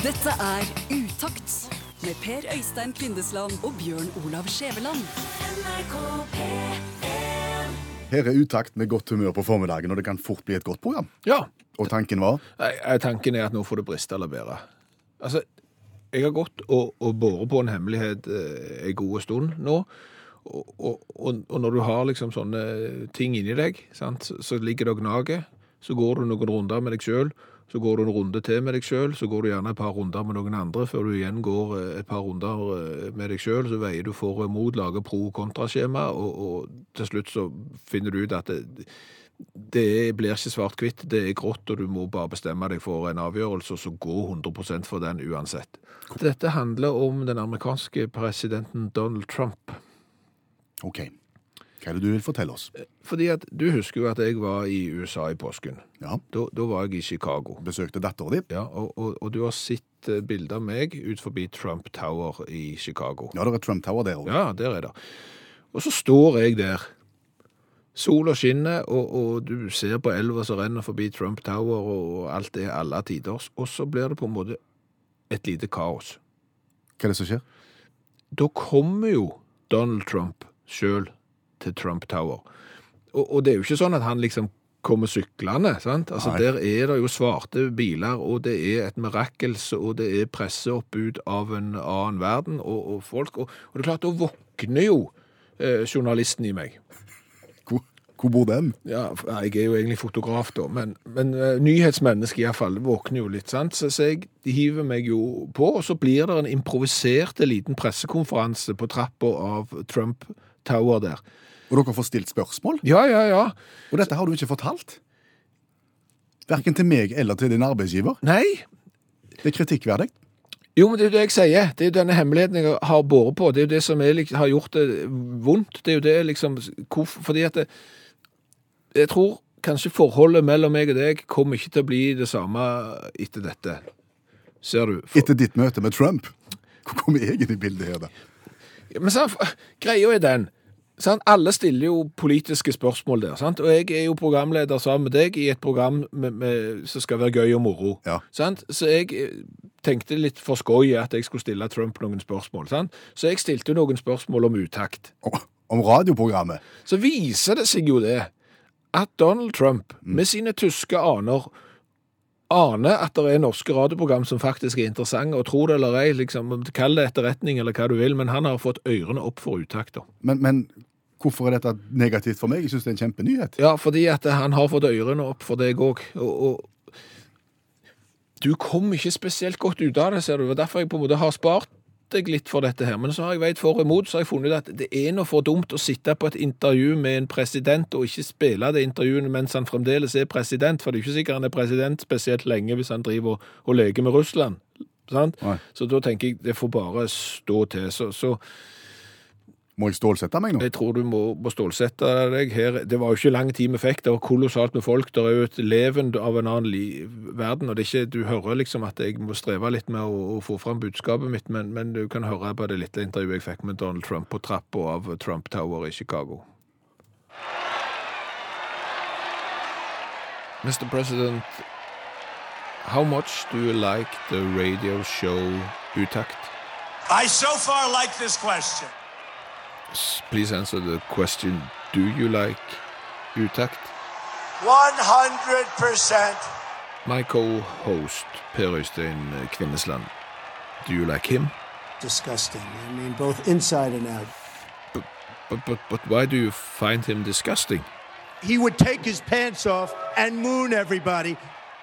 Dette er Utakt med Per Øystein Kvindesland og Bjørn Olav Skjæveland. Her er utakt med godt humør på formiddagen, og det kan fort bli et godt program. Ja. Og tanken var Nei, eh, Tanken er at nå får det briste eller bære. Altså, jeg har gått og, og båret på en hemmelighet eh, en god stund nå. Og, og, og, når du har liksom sånne ting inni deg, sant, så, så ligger det og gnager. Så går du noen runder med deg sjøl, så går du en runde til med deg sjøl, så går du gjerne et par runder med noen andre før du igjen går eh, et par runder eh, med deg sjøl. Så veier du for og imot, lager pro- og kontraskjema, og, og til slutt så finner du ut at det, det blir ikke svart-hvitt, det er grått, og du må bare bestemme deg for en avgjørelse, og så gå 100% for den uansett. Dette handler om den amerikanske presidenten Donald Trump. OK. Hva er det du vil fortelle oss? Fordi at du husker jo at jeg var i USA i påsken. Ja, Da, da var jeg i Chicago. Besøkte datteren din. Ja, og, og, og du har sett bilde bilder av meg ut forbi Trump Tower i Chicago. Ja, det er Trump Tower der òg. Ja, der er det. Og så står jeg der. Sola skinner, og, og du ser på elva som renner forbi Trump Tower, og alt er alle tiders. Og så blir det på en måte et lite kaos. Hva er det som skjer? Da kommer jo Donald Trump sjøl til Trump Tower. Og, og det er jo ikke sånn at han liksom kommer syklende. sant? Altså Nei. Der er det jo svarte biler, og det er et mirakelse, og det er presseoppbud av en annen verden og, og folk. Og, og det er klart, da våkner jo eh, journalisten i meg. Hvor, hvor bor den? Ja, jeg er jo egentlig fotograf da, men, men uh, nyhetsmenneske i hvert fall våkner jo litt, sant? Så, så jeg hiver meg jo på, og så blir det en improviserte liten pressekonferanse på trappa av Trump Tower der. Og dere får stilt spørsmål? Ja, ja, ja. Og dette har du ikke fortalt? Verken til meg eller til din arbeidsgiver. Nei, Det er kritikkverdig. jo, men det er jo det jeg sier. Det er jo denne hemmeligheten jeg har båret på. Det er jo det som er, har gjort det vondt. Det er jo det liksom, hvorfor, fordi at det, jeg tror kanskje forholdet mellom meg og deg kommer ikke til å bli det samme etter dette. Ser du? For- Etter ditt møte med Trump. Hvor kommer jeg inn i bildet her, da? Men så, greia er den. Sant? Alle stiller jo politiske spørsmål der. Sant? Og jeg er jo programleder sammen med deg i et program med, med, som skal være gøy og moro. Ja. Sant? Så jeg eh, tenkte litt for skoj at jeg skulle stille Trump noen spørsmål. Sant? Så jeg stilte noen spørsmål om utakt. Om- radioprogrammet. Så viser det seg jo det at Donald Trump med sine tyske aner aner at det er norske radioprogram som faktisk er interessante, og tro det eller ei, liksom, kall det etterretning eller hva du vil, men han har fått ørene opp for utakter. Men, men hvorfor er dette negativt for meg? Jeg syns det er en kjempenyhet. Ja, fordi at han har fått ørene opp for deg òg. Og, og du kom ikke spesielt godt ut av det, ser du. Derfor jeg på en måte har spart deg litt for dette her. Men så har jeg veid for og imot, så har jeg funnet ut at det er noe for dumt å sitte på et intervju med en president og ikke spille det intervjuet mens han fremdeles er president, for det er ikke sikkert han er president spesielt lenge hvis han driver og, og leker med Russland. Sant? Så da tenker jeg det får bare stå til. Så, så Må jeg stålsette meg nå? jeg tror du må, må stålsette deg her. Det var jo ikke lang tid vi fikk, det var kolossalt med folk. Det er jo et leven av en annen li verden, og det er ikke, du hører liksom at jeg må streve litt med å, å få fram budskapet mitt, men, men du kan høre på det lille intervjuet jeg fikk med Donald Trump på trappa av Trump Tower i Chicago. Mr. President, how much do you like the radio show Utakt? I so far like this question. Please answer the question. Do you like Utakt? 100%. My co-host Per Øystein eh, Kvinnesland. Do you like him? disgusting. I mean, both inside and out. But, but, but why do you find him disgusting? He would take his pants off and moon everybody.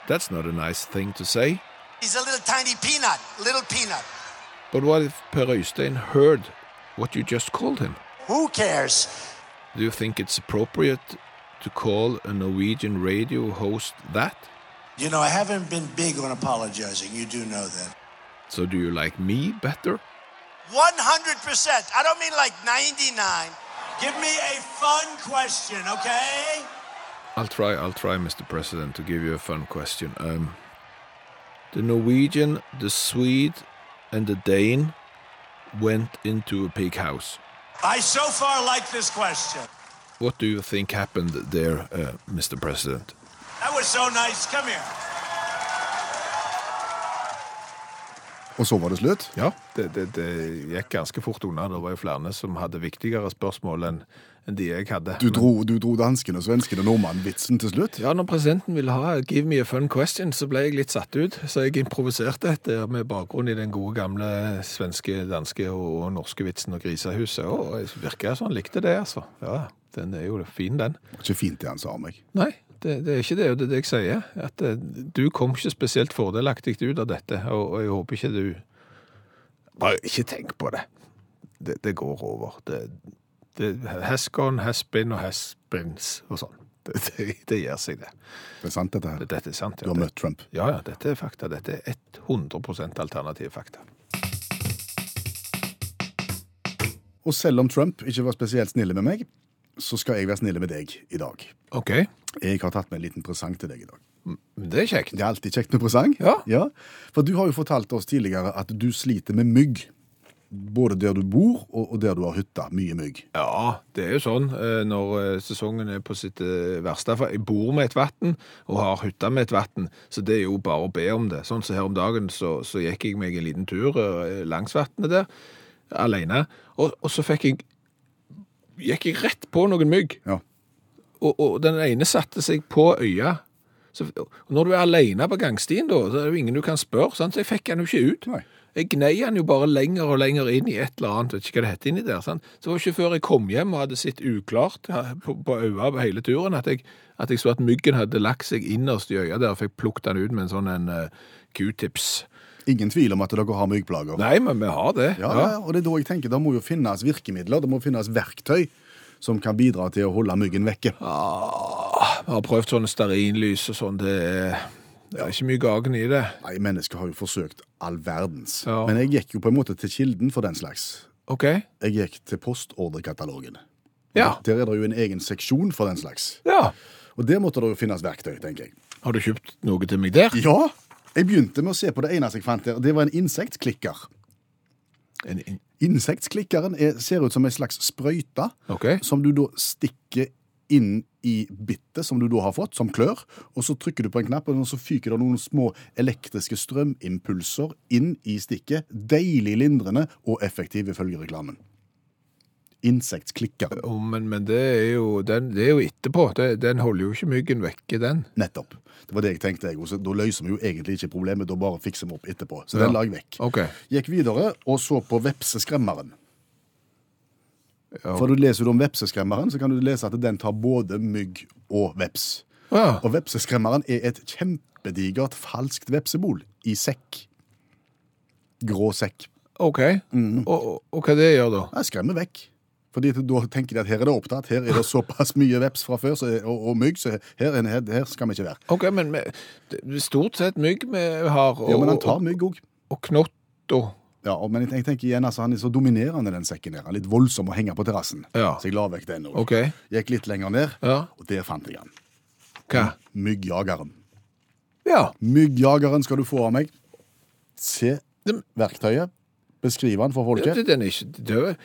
That's not a nice thing to say. He's a little tiny peanut, little peanut. But what if Per Øystein heard what you just called him? Who cares? Do you think it's appropriate to call a Norwegian radio host that? You know, I haven't been big on apologizing. You do know that. So do you like me better? 100%. I don't mean like 99. Give me a fun question, okay? I'll try, I'll try, Mr. President, to give you a fun question. Um, the Norwegian, the Swede, and the Dane went into a pig house. I so far like this question. What do you think happened there, uh, Mr. President? That was so nice. Come here. Og så var det slutt? Ja, det, det, det gikk ganske fort unna. Det var jo flere som hadde viktigere spørsmål enn enn de jeg hadde. Du dro, du dro dansken og svensken og nordmannen vitsen til slutt? Ja, når presidenten ville ha 'give me a fun question', så ble jeg litt satt ut. Så jeg improviserte etter med bakgrunn i den gode gamle svenske, danske og, norske vitsen og grisehuset. Og jeg virka som han likte det, altså. Ja, den er jo fin, den. Ikke fint det han sa om meg. Nei, det, det er ikke det, og det er det jeg sier. At eh, du kom ikke spesielt fordelaktig ut av dette, og, og jeg håper ikke du Bare ikke tenk på det. Det, det går over. Det, det, has gone, has been og has beens og sånn. Det, det, det gjør seg, det. Det er sant, dette her. Dette er sant. ja. Du har møtt Trump. Ja, ja, dette er fakta. Dette er 100% alternative fakta. Og selv om Trump ikke var spesielt snille med meg, så skal jeg være snille med deg i dag. OK. Jeg har tatt med en liten presang til deg i dag. Det er kjekt. Det er alltid kjekt med presang. Ja. For du har jo fortalt oss tidligere at du sliter med mygg. Både der du bor og der du har hytta. Mye mygg. Ja, det er jo sånn eh, når eh, sesongen er på sitt eh, verste. For jeg bor med et vann og har hytta med et vann, så det er jo bare å be om det. Sånn som her om dagen, så, så gikk jeg meg en liten tur langs vannet der, alene. Og, og så fikk jeg gikk jeg rett på noen mygg. Ja. Og, og den ene satte seg på øya. Så, når du er alene på gangstien, da, så er det jo ingen du kan spørre. Sant? Så jeg fikk den jo ikke ut. Nei. Jeg gnei den jo bare lenger og lenger inn i et eller annet, vet ikke hva det heter inni der. Sant? Så det var ikke før jeg kom hjem og hadde sett uklart på, øynene på hele turen, at jeg, at jeg så at myggen hadde lagt seg innerst i øya der, og fikk plukket den ut med en sånn en uh, q-tips. Ingen tvil om at dere har myggplager. Nei, men vi har det. Ja, ja, og det er da jeg tenker, det må jo finnes virkemidler, det må finnes verktøy som kan bidra til å holde myggen vekke. Ah, vi har prøvd sånne stearinlys og sånn, det er, det er ikke mye gagen i det. Nei, mennesker har jo forsøkt all verdens. Ja. Men jeg gikk jo på en måte til kilden for den slags. Ok? Jeg gikk til postordrekatalogen. Ja. Der er det jo en egen seksjon for den slags. Ja. Og der måtte det jo finnes verktøy, tenker jeg. Har du kjøpt noe til meg der? Ja, jeg begynte med å se på det eneste jeg fant der. Det var en insektklikker. En, in Insektklikkeren er, ser ut som en slags sprøyte okay. som du da stikker inn i bittet som du da har fått, som klør, og så trykker du på en knapp, og så fyker det noen små elektriske strømimpulser inn i stikket. Deilig lindrende og effektiv ifølge reklamen. Insektklikker. Oh, men, men det, er jo, den, det er jo etterpå. Det, den holder jo ikke myggen vekke, den. Nettopp. Det var det jeg tenkte. jeg. også. Da løser vi jo egentlig ikke problemet, da bare fikser vi opp etterpå. Så Ja. den la jeg vekk. Okay. Gikk videre og så på vepseskremmeren. Ja. For du leser du om vepseskremmeren, så kan du lese at den tar både mygg og veps. Ja. Og vepseskremmeren er et kjempedigert falskt vepsebol i sekk. Grå sekk. OK. Og, og, og hva det gjør da? Jeg skremmer vekk. Fordi da tenker de at her er det opptatt, her er det såpass mye veps fra før så, og, og mygg, så her, er- her, her skal vi ikke være. OK, men med, stort sett mygg vi har, og, Ja, men han tar mygg òg. og knott og Ja, og- men jeg, jeg tenker igjen, altså, han er så dominerende, den sekken der. Han er litt voldsom å henge på terrassen. Ja. Så jeg la vekk den òg. OK. Gikk litt lenger ned, Ja. og der fant jeg han. Hva? Myggjageren. Ja. Myggjageren skal du få av meg. Se verktøyet. Beskriv han for folket. Den er ikke er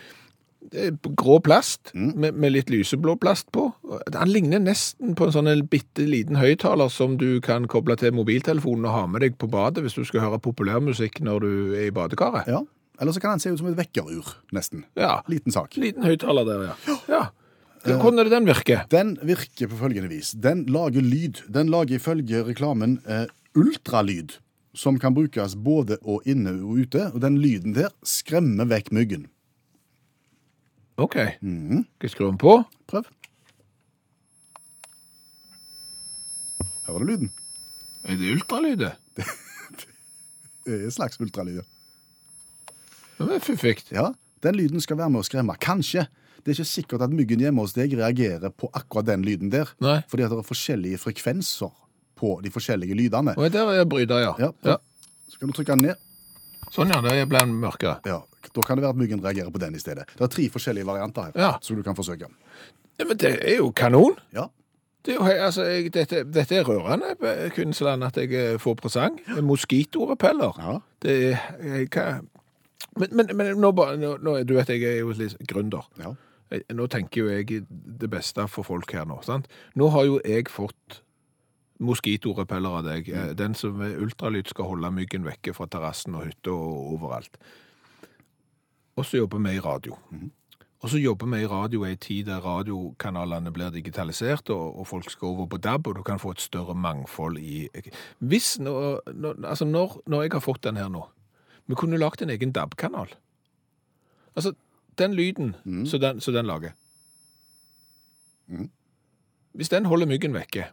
grå plast med, med litt lyseblå plast på. Han ligner nesten på en sånn bitte liten høyttaler som du kan koble til mobiltelefonen og ha med deg på badet hvis du skal høre populærmusikk når du er i badekaret. Ja. Eller så kan han se ut som et vekkerur, nesten. Ja. Liten sak. Liten høyttaler der, ja. ja. Hvordan er det den virker? Den virker på følgende vis. Den lager lyd. Den lager ifølge reklamen eh, ultralyd, som kan brukes både og inne og ute. Og den lyden der skremmer vekk myggen. OK. Skal jeg skru den på? Prøv. Hører du lyden? Er det ultralyd? det? Det er en slags ultralyd. Det er fiffig. Ja, den lyden skal være med å skremme. Kanskje. Det er ikke sikkert at myggen hjemme hos deg reagerer på akkurat den lyden der. Nei. Fordi at det er forskjellige frekvenser på de forskjellige lydene. Og der er bryter, ja. Ja, ja. Så kan du trykke den ned. Sånn, ja. Der ble den mørkere. Ja, Da kan det være at myggen reagerer på den i stedet. Det er tre forskjellige varianter her, Ja. som du kan forsøke. Ja, men det er jo kanon. Ja, Det er jo, he- altså, jeg, dette, dette er rørende, Kvinnesland, at jeg eh, får presang. Moskitorepeller. Ja. Det er jeg, hva? Men, men, men nå, bare- nå, nå, du vet, jeg er jo litt gründer. ja. Jeg- Nå tenker jo jeg det beste for folk her nå, sant? Nå har jo jeg fått moskitorepeller av deg. Eh, Den som med ultralyd skal holde myggen vekke fra terrassen og hytta og overalt. Og så jobber vi i radio. Og så jobber vi i radio i en tid der radiokanalene blir digitalisert, og, og folk skal over på DAB, og du kan få et større mangfold i Hvis nå, når, Altså, når, når jeg har fått den her nå Vi kunne lagt en egen DAB-kanal. Altså, den lyden som den, den lager. Hvis den holder myggen vekke,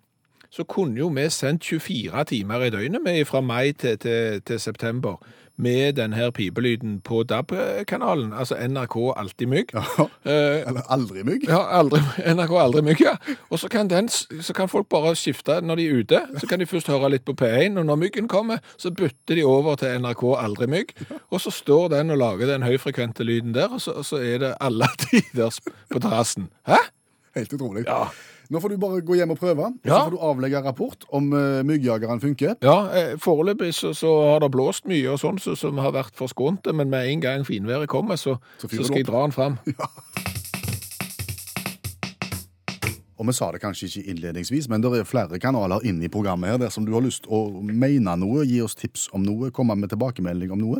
så kunne jo vi sendt 24 timer i døgnet med fra mai til, til, til september med denne pipelyden på DAB-kanalen, altså NRK Alltid Mygg. Ja, Eller aldri mygg. ja, aldri, NRK Aldri Mygg, ja. Og så kan, den, så kan folk bare skifte når de er ute. Så kan de først høre litt på P1, og når myggen kommer, så bytter de over til NRK Aldri Mygg. Og så står den og lager den høyfrekvente lyden der, og så, og så er det alle tider på terrassen. Hæ? Helt utrolig. Ja. Nå får du bare gå hjem og prøve, og så Ja. får du avlegge rapport om uh, myggjageren funker. Ja, eh, foreløpig så, så har det blåst mye og sånn, så, som har vært forskånte, men med en gang finværet kommer, så, Så så, du skal jeg opp. dra den fram. Og vi sa det kanskje ikke innledningsvis, men det er flere kanaler inne i programmet her dersom du har lyst å mene noe, gi oss tips om noe, komme med tilbakemelding om noe.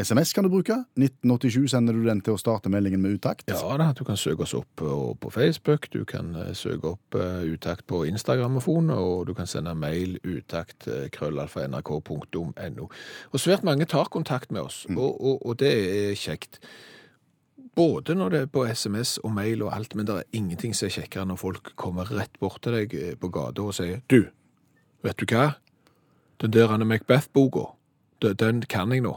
SMS kan du bruke. 1987 sender du den til å starte meldingen med utakt. Ja da, du kan søke oss opp på, på Facebook, du kan eh, søke opp eh, utakt på Instagram-fon, og du kan sende mail utakt krøllalfa.nrk.no. Og svært mange tar kontakt med oss, og, og, og det er kjekt. Både når det er på SMS og mail og alt, men det er ingenting som er kjekkere når folk kommer rett bort til deg eh, på gata og sier Du, vet du hva? Den der Anne Macbeth-boka, den- kan jeg nå.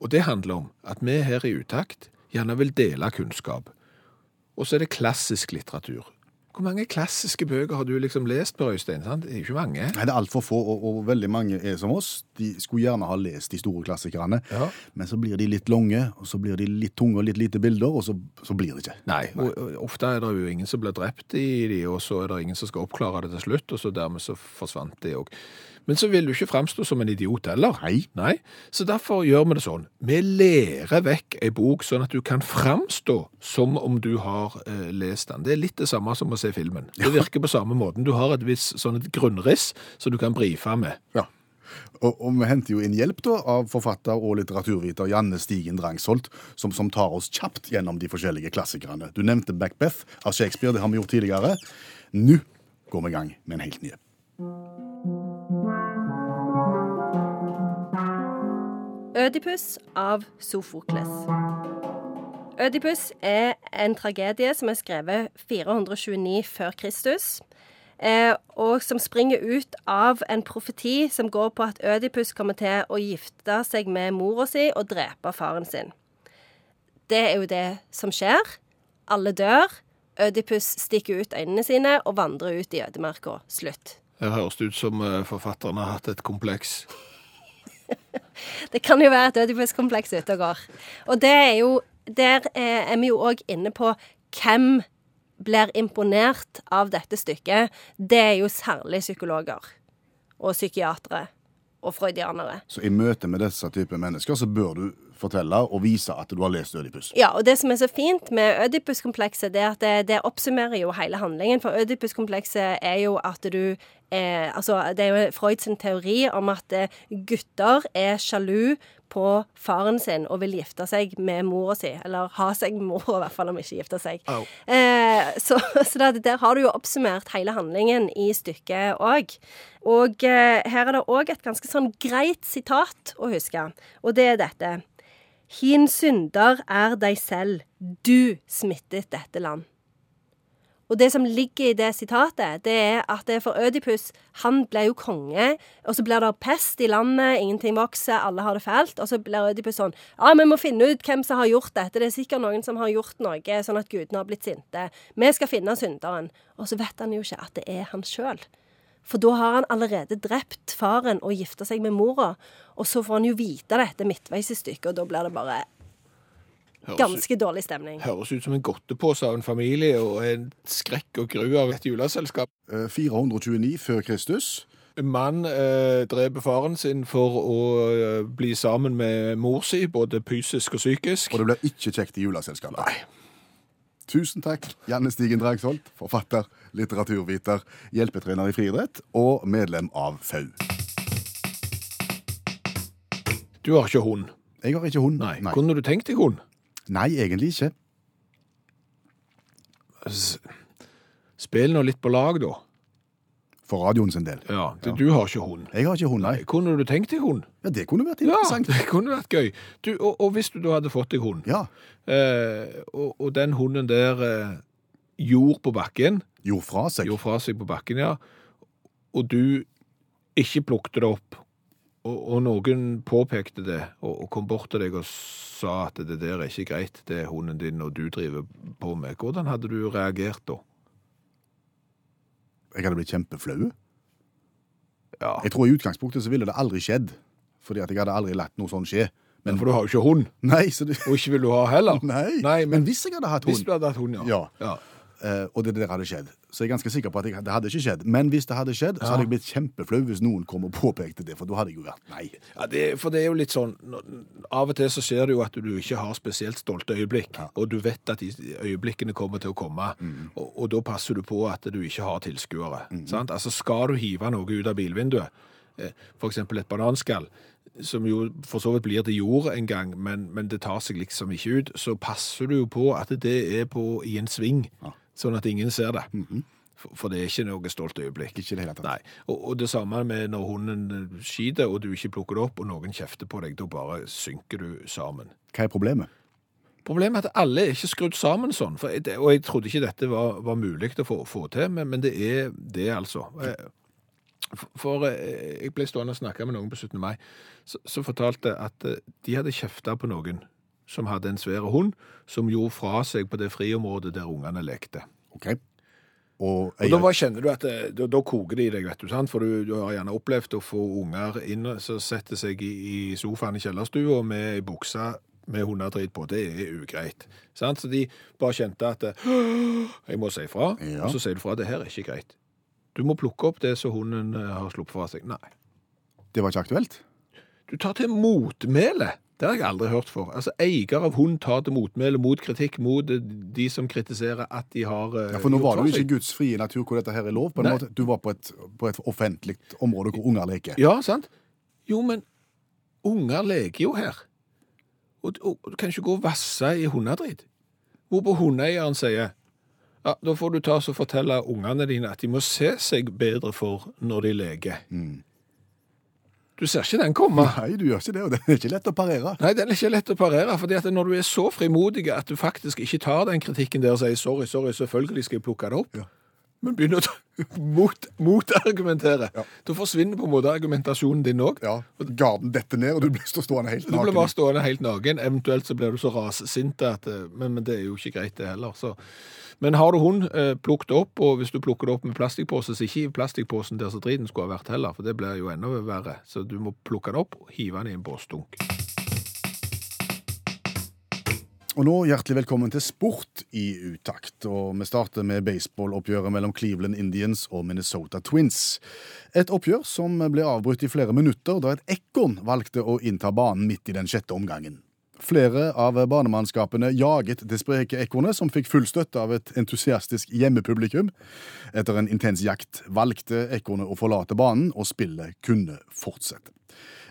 Og det handler om at vi her i Utakt gjerne vil dele kunnskap. Og så er det klassisk litteratur. Hvor mange klassiske bøker har du liksom lest, Per Øystein? Sant? Det er jo ikke mange. Nei, det er altfor få, og, og veldig mange er som oss. De skulle gjerne ha lest de store klassikerne, Ja. men så blir de litt lange, og så blir de litt tunge og litt lite bilder, og så, så blir det ikke. Nei, og, og ofte er det jo ingen som blir drept i de, og så er det ingen som skal oppklare det til slutt, og så dermed så forsvant de òg. Men så vil du ikke framstå som en idiot heller. Nei. Nei. Så derfor gjør vi det sånn. Vi lærer vekk ei bok sånn at du kan framstå som om du har eh, lest den. Det er litt det samme som å se filmen. Det virker på samme måten. Du har et visst sånn et grunnriss som du kan brife med. Ja. Og, og vi henter jo inn hjelp da, av forfatter og litteraturviter Janne Stigen Drangsholt, som, som tar oss kjapt gjennom de forskjellige klassikerne. Du nevnte Macbeth av Shakespeare, det har vi gjort tidligere. Nå går vi i gang med en helt ny. Ødipus av Sofokles. Ødipus er en tragedie som er skrevet 429 før Kristus, eh, og som springer ut av en profeti som går på at Ødipus kommer til å gifte seg med mora si og drepe faren sin. Det er jo det som skjer. Alle dør. Ødipus stikker ut øynene sine og vandrer ut i ødemarka. Slutt. Det høres ut som eh, forfatteren har hatt et kompleks. Det kan jo være et ødipuskompleks ute og går. Og det er jo Der er, er vi jo òg inne på hvem blir imponert av dette stykket. Det er jo særlig psykologer og psykiatere og freudianere. Så i møte med disse typer mennesker så bør du fortelle og vise at du har lest Ødipus. Ja, og det som er så fint med Ødipus-komplekset, det er at det, det oppsummerer jo hele handlingen. For Ødipus-komplekset er jo at du eh, Altså, det er jo Freud sin teori om at eh, gutter er sjalu på faren sin og vil gifte seg med mora si. Eller ha seg med mora, i hvert fall, om ikke gifte seg. Eh, så så det, der har du jo oppsummert hele handlingen i stykket òg. Og eh, her er det òg et ganske sånn greit sitat å huske, og det er dette. Hin synder er deg selv, du smittet dette land. Og det som ligger i det sitatet, det er at det er for Ødipus Han ble jo konge, og så blir det pest i landet, ingenting vokser, alle har det fælt. Og så blir Ødipus sånn Ja, vi må finne ut hvem som har gjort dette. Det er sikkert noen som har gjort noe sånn at gudene har blitt sinte. Vi skal finne synderen. Og så vet han jo ikke at det er han sjøl. For da har han allerede drept faren og gifta seg med mora. Og så får han jo vite dette midtveis i stykket, og da blir det bare Ganske ganske dårlig stemning. høres ut som en godtepose av en familie og en skrekk og gru av et juleselskap. Eh, 429 før Kristus. En mann eh, dreper faren sin for å eh, bli sammen med mor si, både fysisk og psykisk. Og det blir ikke kjekt i juleselskapet. Nei. Tusen takk, Janne Stigen Dragsholt, forfatter, litteraturviter, hjelpetrener i friidrett og medlem av FAU. Du har ikke hund. Jeg har ikke hund. Nei. Kunne du tenkt deg hund? Nei, egentlig ikke. S- Spill nå litt på lag, da. For radioen sin del. Ja, du, du har ikke hund. Jeg har ikke hund, nei. Kunne du tenkt deg hund? Ja, Det kunne vært interessant. Ja, det kunne vært gøy. Du, og, og hvis du da hadde fått deg hund, Ja. eh, og, og den hunden der eh, gjorde på bakken, Gjorde fra seg. gjorde fra seg på bakken, ja, og du ikke plukket det opp, og, og noen påpekte det, og, og kom bort til deg og sa at det der er ikke greit, det er hunden din, og du driver på med, hvordan hadde du reagert da? Jeg hadde blitt kjempeflau. Ja, Jeg tror i utgangspunktet så ville det aldri skjedd. Fordi at jeg hadde aldri latt noe sånt skje. Men for du har jo ikke hund, Nei, så det, og ikke vil du ha heller. nei. Nei, men, men hvis jeg hadde hatt hund hvis du hadde hatt hund, ja. Ja. Ja. eh, og det der hadde skjedd, så jeg er ganske sikker på at jeg, det hadde ikke skjedd. Men hvis det hadde skjedd, så hadde jeg blitt kjempeflau hvis noen kom og påpekte det, for da hadde jeg jo vært nei. Ja, det, for det er jo litt sånn Av og til så skjer det jo at du ikke har spesielt stolte øyeblikk, og du vet at de øyeblikkene kommer til å komme, og, og da passer du på at du ikke har tilskuere. sant? Altså Skal du hive noe ut av bilvinduet, f.eks. for eksempel et bananskall, som jo for så vidt blir til jord en gang, men, men det tar seg liksom ikke ut, så passer du jo på at det er på i en sving, sånn at ingen ser det. For, for det er ikke noe stolt øyeblikk. Ikke det hele tatt. Nei. Og, og det samme med når hunden skyter, skiter, og du ikke plukker det opp, og noen kjefter på deg, da bare synker du sammen. Hva er problemet? Problemet er at alle er ikke skrudd sammen sånn, for og jeg trodde ikke dette var, var mulig å få, få til, men, men det er det, altså. Eh, For, for eh, jeg ble stående og snakke med noen på 17. mai, så, så fortalte at eh, de hadde kjefta på noen som hadde en svær hund, som gjorde fra seg på det friområdet der ungene lekte. Ok. Og, Og da bare kjenner du at det, da, da koker det i deg, vet du, sant? for du, du har gjerne opplevd å få unger inn som setter seg i, i sofaen i kjellerstua med ei bukse med hundedrit på. Det er ugreit. Sant? Så de bare kjente at jeg må si fra, Ja. og så sier du fra. Det her er ikke greit. Du må plukke opp det som hunden eh, har sluppet fra seg. Nei. det var ikke aktuelt? Du tar til motmæle. Det har jeg aldri hørt for. Altså, Eier av hund tar til motmæle mot kritikk mot eh, de som kritiserer at de har uh, Ja, For nå var det ikke ikke Guds frie natur hvor dette her er lov. på en Nei. måte. Du var på et, på et offentlig område hvor unger leker. Ja, sant? Jo, men unger leker jo her. Og, og, og du kan ikke gå og vasse i hundedrit. Hvorpå hundeeieren sier ja, da får du ta og fortelle ungene dine at de må se seg bedre for når de leker. Du ser ikke den komme. Nei, du gjør ikke det, og den er ikke lett å parere. Nei, den er ikke lett å parere, fordi at når du er så frimodig at du faktisk ikke tar den kritikken der og sier sorry, sorry, selvfølgelig skal jeg plukke det opp, Ja. men begynner å motargumentere. mot, Ja. da forsvinner på en måte argumentasjonen din òg. Ja, Garden detter ned, og du blir stående helt Du blir bare stående helt naken, eventuelt så blir du så rassint at eh, men, men det er jo ikke greit, det heller. Så. Men har du hund, eh, plukk det opp, og hvis du plukker det opp med plastikkpose, så ikke i plastikkposen der så driten skulle ha vært heller, for det blir jo enda verre. Så du må plukke det opp og hive den i en båsdunk. Og nå hjertelig velkommen til Sport i utakt. Og vi starter med baseballoppgjøret mellom Cleveland Indians og Minnesota Twins. Et oppgjør som ble avbrutt i flere minutter da et ekorn valgte å innta banen midt i den sjette omgangen. Flere av banemannskapene jaget det spreke ekornet, som fikk full støtte av et entusiastisk hjemmepublikum. Etter en intens jakt valgte ekornet å forlate banen, og spillet kunne fortsette.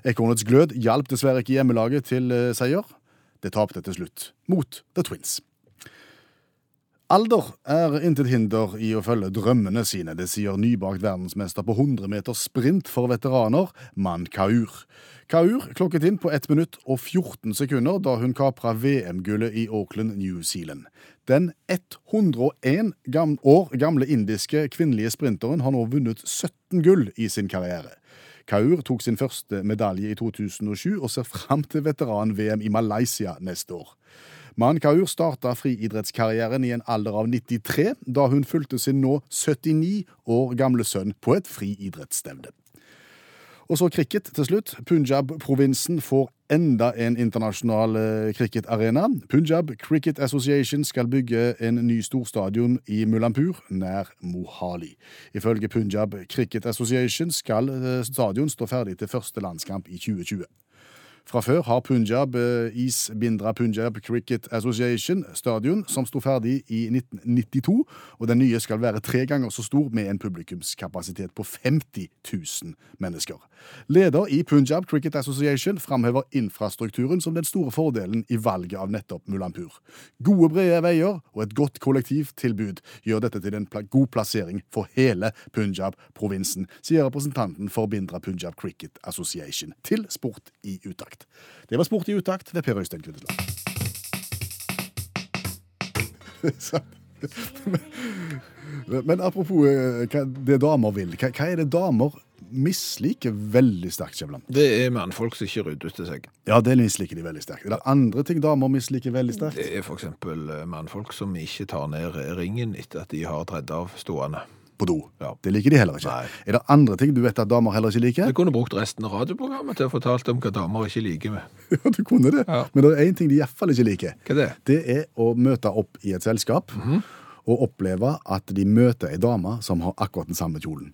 Ekornets glød hjalp dessverre ikke hjemmelaget til eh, seier. Det tapte til slutt mot The Twins. Alder er intet hinder i å følge drømmene sine. Det sier nybakt verdensmester på 100 meter sprint for veteraner, Man Kaur. Kaur klokket inn på 1 minutt og 14 sekunder da hun kapra VM-gullet i Auckland, New Zealand. Den 101 år gamle indiske kvinnelige sprinteren har nå vunnet 17 gull i sin karriere. Kaur tok sin første medalje i 2007 og ser fram til veteran-VM i Malaysia neste år. Man Kaur starta friidrettskarrieren i en alder av 93, da hun fulgte sin nå 79 år gamle sønn på et friidrettsstevne. Og så cricket til slutt. Punjab-provinsen får enda en internasjonal eh, cricketarena. Punjab Cricket Association skal bygge en ny storstadion i Mulampur, nær Mohali. Ifølge Punjab Cricket Association skal eh, stadion stå ferdig til første landskamp i 2020. Fra før har Punjab eh, East Bindra Punjab Cricket Association stadion, som sto ferdig i 1992. Og den nye skal være tre ganger så stor, med en publikumskapasitet på 50 000 mennesker. Leder i Punjab Cricket Association framhever infrastrukturen som den store fordelen i valget av nettopp Mulampur. Gode, brede veier og et godt kollektivtilbud gjør dette til en god plassering for hele Punjab-provinsen, sier representanten for Bindra Punjab Cricket Association til Sport i utakt. Det var Sport i utakt ved Per Øystein Kvindesland. Men apropos eh, det damer vil. Hva, hva er det damer misliker veldig sterkt, Skjæveland? Det er mannfolk som ikke rydder til seg. Ja, det misliker de veldig sterkt. Er det andre ting damer misliker veldig sterkt? Det er f.eks. mannfolk som ikke tar ned ringen etter at de har tredd av stående. På do. Ja. Det liker de heller ikke. Nei. Er det andre ting du vet at damer heller ikke liker? Jeg kunne brukt resten av radioprogrammet til å fortelle om hva damer ikke liker med. Ja, du kunne det. Ja. Men det er én ting de iallfall ikke liker. Hva er det? Det er å møte opp i et selskap og oppleve at de møter ei dame som har akkurat den samme kjolen.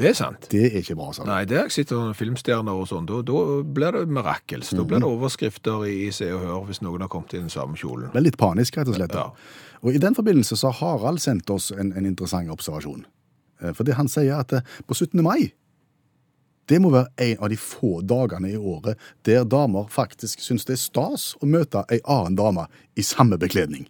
Det er sant. Det er ikke bra, Sånn. Nei, der sitter noen filmstjerner og sånn. Da, da blir det mirakels. Da blir det overskrifter i Se og Hør hvis noen har kommet i den samme kjolen. Det er litt panisk, rett og slett. Ja. Og I den forbindelse så har Harald sendt oss en, en interessant observasjon. Eh, Fordi han sier at eh, på 17. mai det må være en av de få dagene i året der damer faktisk syns det er stas å møte ei annen dame i samme bekledning.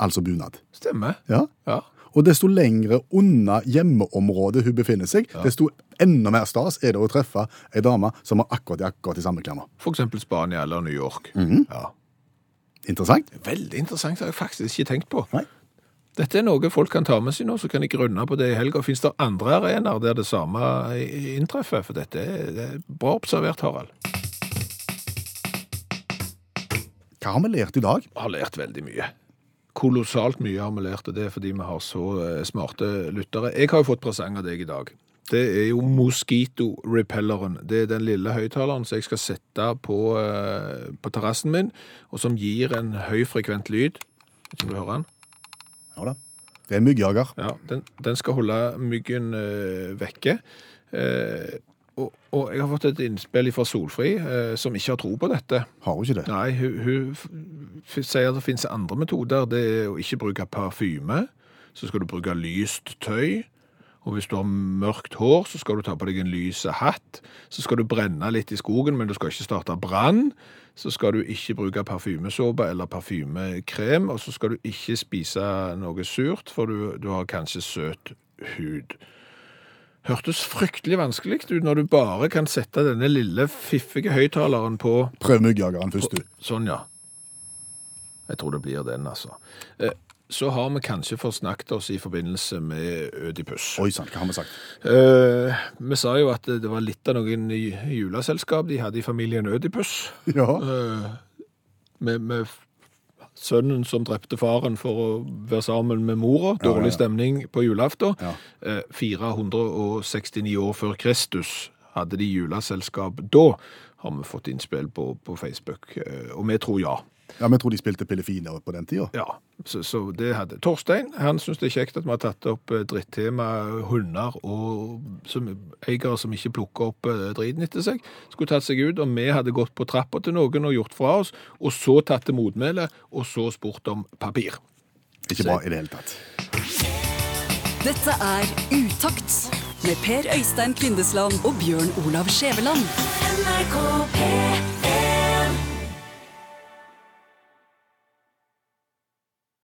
Altså bunad. Stemmer. Ja. Ja. Og desto lengre unna hjemmeområdet hun befinner seg, desto enda mer stas er det å treffe ei dame som har akkurat, akkurat de samme klærne. Eksempel Spania eller New York. Mhm. Ja. Interessant? Veldig interessant, det har jeg faktisk ikke tenkt på. Nei. Dette er noe folk kan ta med seg nå, så kan de grunne på det i helga. Fins det andre arenaer der det samme inntreffer? For dette er, det er bra observert, Harald. Hva har vi lært i dag? Vi har lært veldig mye. Kolossalt mye har vi lært, og det er fordi vi har så eh, smarte lyttere. Jeg har jo fått presang av deg i dag. Det er jo Mosquito-repelleren. Det er den lille høyttaleren som jeg skal sette på, eh, på terrassen min, og som gir en høyfrekvent lyd. Skal du høre den? Ja da. Det er en myggjager. Ja, den, den skal holde myggen eh, vekke. Eh, og, og jeg har fått et innspill fra Solfri, eh, som ikke har tro på dette. Har hun ikke det? Nei, hun, hun sier det finnes andre metoder. Det er å ikke bruke parfyme. Så skal du bruke lyst tøy. Og hvis du har mørkt hår, så skal du ta på deg en lys hatt. Så skal du brenne litt i skogen, men du skal ikke starte brann. Så skal du ikke bruke parfymesåpe eller parfymekrem. Og så skal du ikke spise noe surt, for du, du har kanskje søt hud. Hørtes fryktelig vanskelig ut når du bare kan sette denne lille fiffige høyttaleren på Prøv myggjageren først, du. Sånn, ja. Jeg tror det blir den, altså. Eh, Så har vi kanskje forsnakket oss i forbindelse med Ødipus. Oi sann, hva har vi sagt? Eh, vi sa jo at det var litt av noen juleselskap de hadde i familien Ødipus. Ja. Eh, med, med sønnen som drepte faren for å være sammen med mora. Dårlig stemning på julaften. Ja. Eh, 469 år før Kristus hadde de juleselskap. Da har vi fått innspill på, på Facebook, eh, og vi tror ja. Ja, men jeg tror de spilte Pillefine på den tida. Ja, så, så det hadde Torstein han syns det er kjekt at vi har tatt opp eh, drittema hunder og som, eiere som ikke plukker opp eh, driten etter seg. Skulle tatt seg ut, og vi hadde gått på trappa til noen og gjort fra oss, og så tatt til motmæle, og så spurt om papir. Ikke bra i det hele tatt. Dette er Utakt med Per Øystein Kvindesland og Bjørn Olav Skjæveland. NRK P3